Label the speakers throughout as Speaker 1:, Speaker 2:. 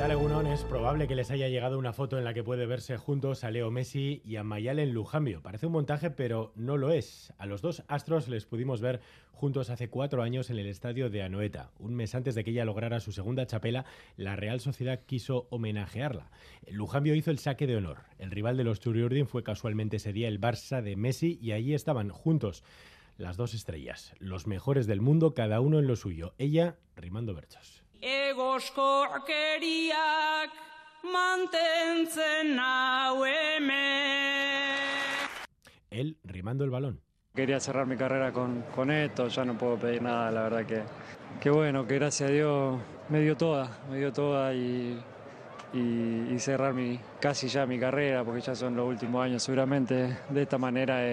Speaker 1: ¿Qué tal? Es probable que les haya llegado una foto en la que puede verse juntos a Leo Messi y a Mayalen Lujambio. Parece un montaje, pero no lo es. A los dos astros les pudimos ver juntos hace cuatro años en el estadio de Anoeta. Un mes antes de que ella lograra su segunda chapela, la Real Sociedad quiso homenajearla. Lujambio hizo el saque de honor. El rival de los Turiurdin fue casualmente ese día el Barça de Messi y allí estaban juntos las dos estrellas, los mejores del mundo, cada uno en lo suyo. Ella rimando versos.
Speaker 2: Egoskorkeriak mantentzen
Speaker 1: Él rimando el balón.
Speaker 3: Quería cerrar mi carrera con, con esto, ya no puedo pedir nada, la verdad que, que bueno, que gracias a Dios me dio toda, me dio toda y, y, cerrar mi, casi ya mi carrera, porque ya son los últimos años seguramente, de esta manera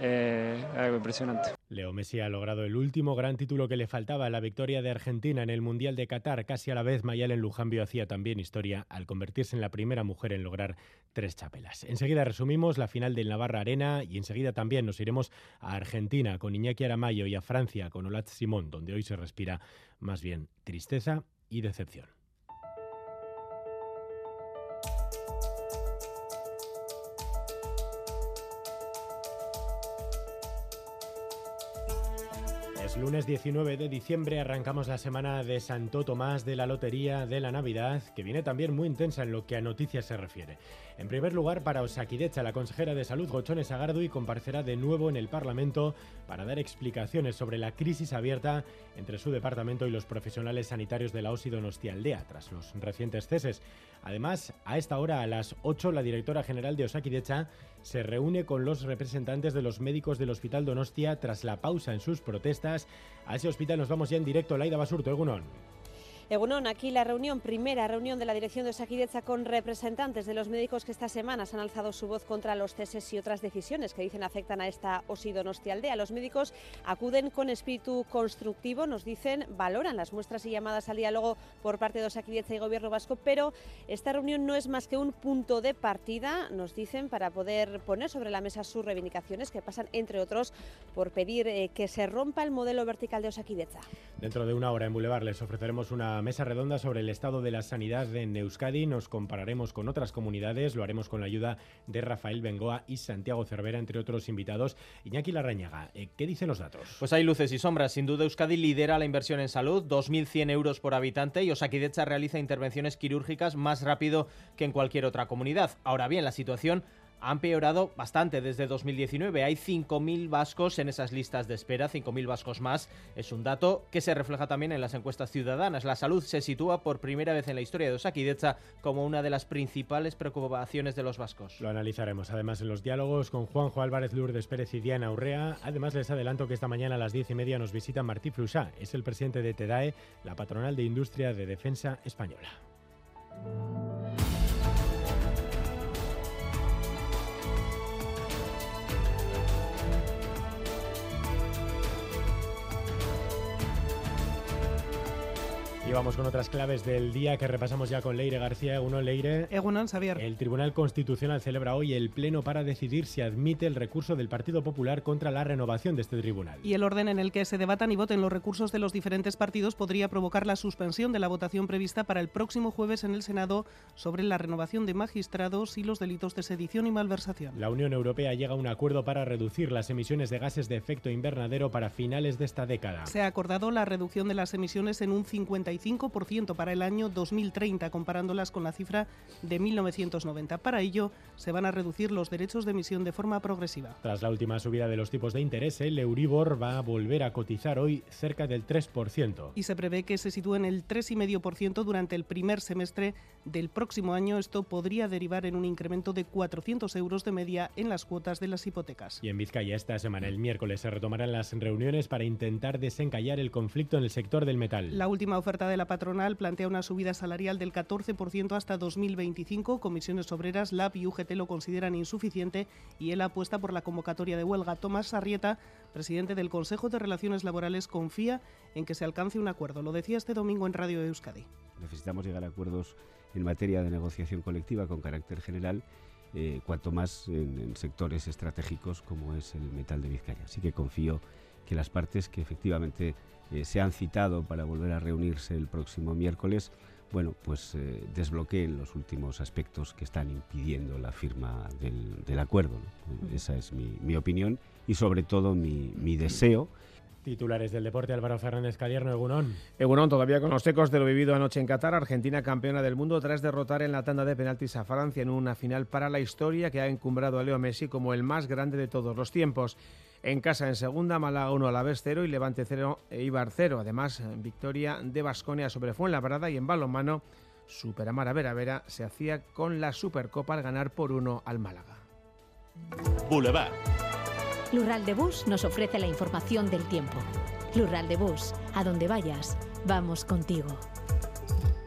Speaker 3: es algo impresionante.
Speaker 1: Leo Messi ha logrado el último gran título que le faltaba, la victoria de Argentina en el Mundial de Qatar. Casi a la vez, Mayalen Lujambio hacía también historia al convertirse en la primera mujer en lograr tres chapelas. Enseguida resumimos la final del Navarra Arena y enseguida también nos iremos a Argentina con Iñaki Aramayo y a Francia con Olat Simón, donde hoy se respira más bien tristeza y decepción. Lunes 19 de diciembre arrancamos la semana de Santo Tomás de la Lotería de la Navidad, que viene también muy intensa en lo que a noticias se refiere. En primer lugar, para Osakidecha, la consejera de Salud Gochones Agardu y comparecerá de nuevo en el Parlamento para dar explicaciones sobre la crisis abierta entre su departamento y los profesionales sanitarios de la OSI Donostialdea tras los recientes ceses. Además, a esta hora, a las 8, la directora general de Osakidecha se reúne con los representantes de los médicos del Hospital Donostia tras la pausa en sus protestas. A ese hospital nos vamos ya en directo. Laida Basurto, Egunon.
Speaker 4: Egunon, aquí la reunión, primera reunión de la dirección de Osakidecha con representantes de los médicos que esta semana han alzado su voz contra los ceses y otras decisiones que dicen afectan a esta aldea. Los médicos acuden con espíritu constructivo, nos dicen, valoran las muestras y llamadas al diálogo por parte de Osakidecha y Gobierno Vasco, pero esta reunión no es más que un punto de partida, nos dicen, para poder poner sobre la mesa sus reivindicaciones que pasan, entre otros, por pedir eh, que se rompa el modelo vertical de Osakidecha.
Speaker 1: Dentro de una hora en Boulevard les ofreceremos una mesa redonda sobre el estado de la sanidad en Euskadi. Nos compararemos con otras comunidades, lo haremos con la ayuda de Rafael Bengoa y Santiago Cervera, entre otros invitados. Iñaki Larrañaga, eh, ¿qué dicen los datos?
Speaker 5: Pues hay luces y sombras. Sin duda, Euskadi lidera la inversión en salud, 2.100 euros por habitante, y Osakidecha realiza intervenciones quirúrgicas más rápido que en cualquier otra comunidad. Ahora bien, la situación ha empeorado bastante desde 2019. Hay 5.000 vascos en esas listas de espera, 5.000 vascos más. Es un dato que se refleja también en las encuestas ciudadanas. La salud se sitúa por primera vez en la historia de Osakidecha como una de las principales preocupaciones de los vascos.
Speaker 1: Lo analizaremos además en los diálogos con Juanjo Álvarez Lourdes Pérez y Diana Urrea. Además les adelanto que esta mañana a las 10 y media nos visita Martí Flusá. Es el presidente de TEDAE, la patronal de industria de defensa española. Y vamos con otras claves del día que repasamos ya con Leire García. Uno, Leire.
Speaker 6: Egunon, Xavier.
Speaker 1: El Tribunal Constitucional celebra hoy el pleno para decidir si admite el recurso del Partido Popular contra la renovación de este tribunal.
Speaker 6: Y el orden en el que se debatan y voten los recursos de los diferentes partidos podría provocar la suspensión de la votación prevista para el próximo jueves en el Senado sobre la renovación de magistrados y los delitos de sedición y malversación.
Speaker 1: La Unión Europea llega a un acuerdo para reducir las emisiones de gases de efecto invernadero para finales de esta década.
Speaker 6: Se ha acordado la reducción de las emisiones en un 55 para el año 2030, comparándolas con la cifra de 1990. Para ello, se van a reducir los derechos de emisión de forma progresiva.
Speaker 1: Tras la última subida de los tipos de interés, el Euribor va a volver a cotizar hoy cerca del 3%.
Speaker 6: Y se prevé que se sitúe en el 3,5% durante el primer semestre del próximo año. Esto podría derivar en un incremento de 400 euros de media en las cuotas de las hipotecas.
Speaker 1: Y en Vizcaya esta semana, el miércoles, se retomarán las reuniones para intentar desencallar el conflicto en el sector del metal.
Speaker 6: La última oferta de la patronal plantea una subida salarial del 14% hasta 2025. Comisiones Obreras, LAB y UGT lo consideran insuficiente y él apuesta por la convocatoria de huelga. Tomás Sarrieta, presidente del Consejo de Relaciones Laborales, confía en que se alcance un acuerdo. Lo decía este domingo en Radio Euskadi.
Speaker 7: Necesitamos llegar a acuerdos en materia de negociación colectiva con carácter general, eh, cuanto más en, sectores estratégicos como es el metal de Vizcaya. Así que confío que las partes que efectivamente eh, se han citado para volver a reunirse el próximo miércoles, bueno, pues eh, desbloqueen los últimos aspectos que están impidiendo la firma del, acuerdo. Esa es mi, opinión y sobre todo mi, mi deseo
Speaker 1: Titulares del deporte, Álvaro Fernández Cadierno, Egunón.
Speaker 8: Egunón, todavía con los ecos de lo vivido anoche en Qatar, Argentina campeona del mundo tras derrotar en la tanda de penaltis a Francia en una final para la historia que ha encumbrado a Leo Messi como el más grande de todos los tiempos. En casa en segunda, Málaga 1 a la vez 0 y Levante 0 e Ibar 0. Además, victoria de Basconia sobre Fuenlabrada y en balonmano, Superamara Vera Vera se hacía con la Supercopa al ganar por 1 al Málaga.
Speaker 9: Boulevard. Lural de Bus nos ofrece la información del tiempo. Lural de Bus, a donde vayas, vamos contigo.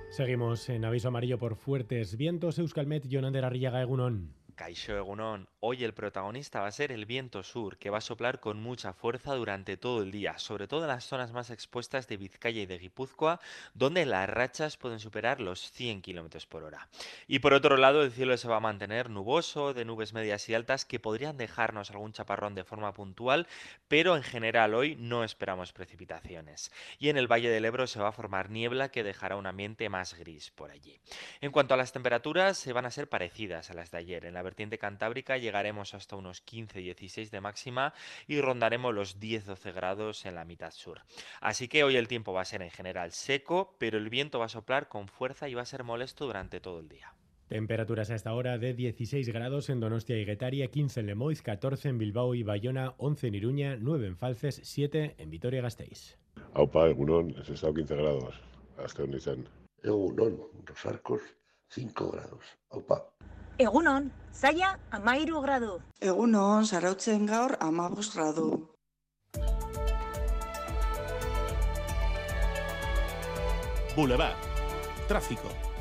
Speaker 1: Seguimos en aviso amarillo por fuertes vientos. Euskalmet, Jonander Arriaga, Egunon.
Speaker 10: Caixo Egunón, hoy el protagonista va a ser el viento sur, que va a soplar con mucha fuerza durante todo el día, sobre todo en las zonas más expuestas de Vizcaya y de Guipúzcoa, donde las rachas pueden superar los 100 km por hora. Y por otro lado, el cielo se va a mantener nuboso, de nubes medias y altas, que podrían dejarnos algún chaparrón de forma puntual, pero en general hoy no esperamos precipitaciones. Y en el Valle del Ebro se va a formar niebla que dejará un ambiente más gris por allí. En cuanto a las temperaturas, se van a ser parecidas a las de ayer. En la vertiente cantábrica llegaremos hasta unos 15-16 de máxima y rondaremos los 10-12 grados en la mitad sur. Así que hoy el tiempo va a ser en general seco, pero el viento va a soplar con fuerza y va a ser molesto durante todo el día.
Speaker 1: Temperaturas a esta hora de 16 grados en Donostia y Guetaria, 15 en Lemoiz, 14 en Bilbao y Bayona, 11 en Iruña, 9 en Falces, 7 en Vitoria-Gasteiz.
Speaker 11: Aupa, Egunon, es estado 15 grados. Hasta Egunon,
Speaker 12: Rosarcos, 5 grados. Aupa.
Speaker 13: Egunon, zaila amairu gradu.
Speaker 14: Egunon, zarautzen gaur amabos gradu.
Speaker 9: Boulevard. Tráfico.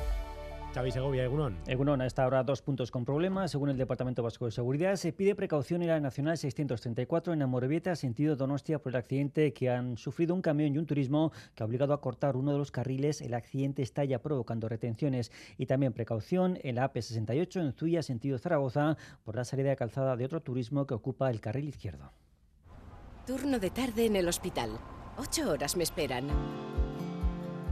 Speaker 1: Xavi Segovia, Egunon.
Speaker 15: Egunon, a esta hora dos puntos con problemas. Según el Departamento Vasco de Seguridad, se pide precaución en la Nacional 634 en Amorebieta, sentido Donostia, por el accidente que han sufrido un camión y un turismo que ha obligado a cortar uno de los carriles. El accidente está ya provocando retenciones. Y también precaución en la AP68 en Zuya, sentido Zaragoza, por la salida de calzada de otro turismo que ocupa el carril izquierdo.
Speaker 16: Turno de tarde en el hospital. Ocho horas me esperan.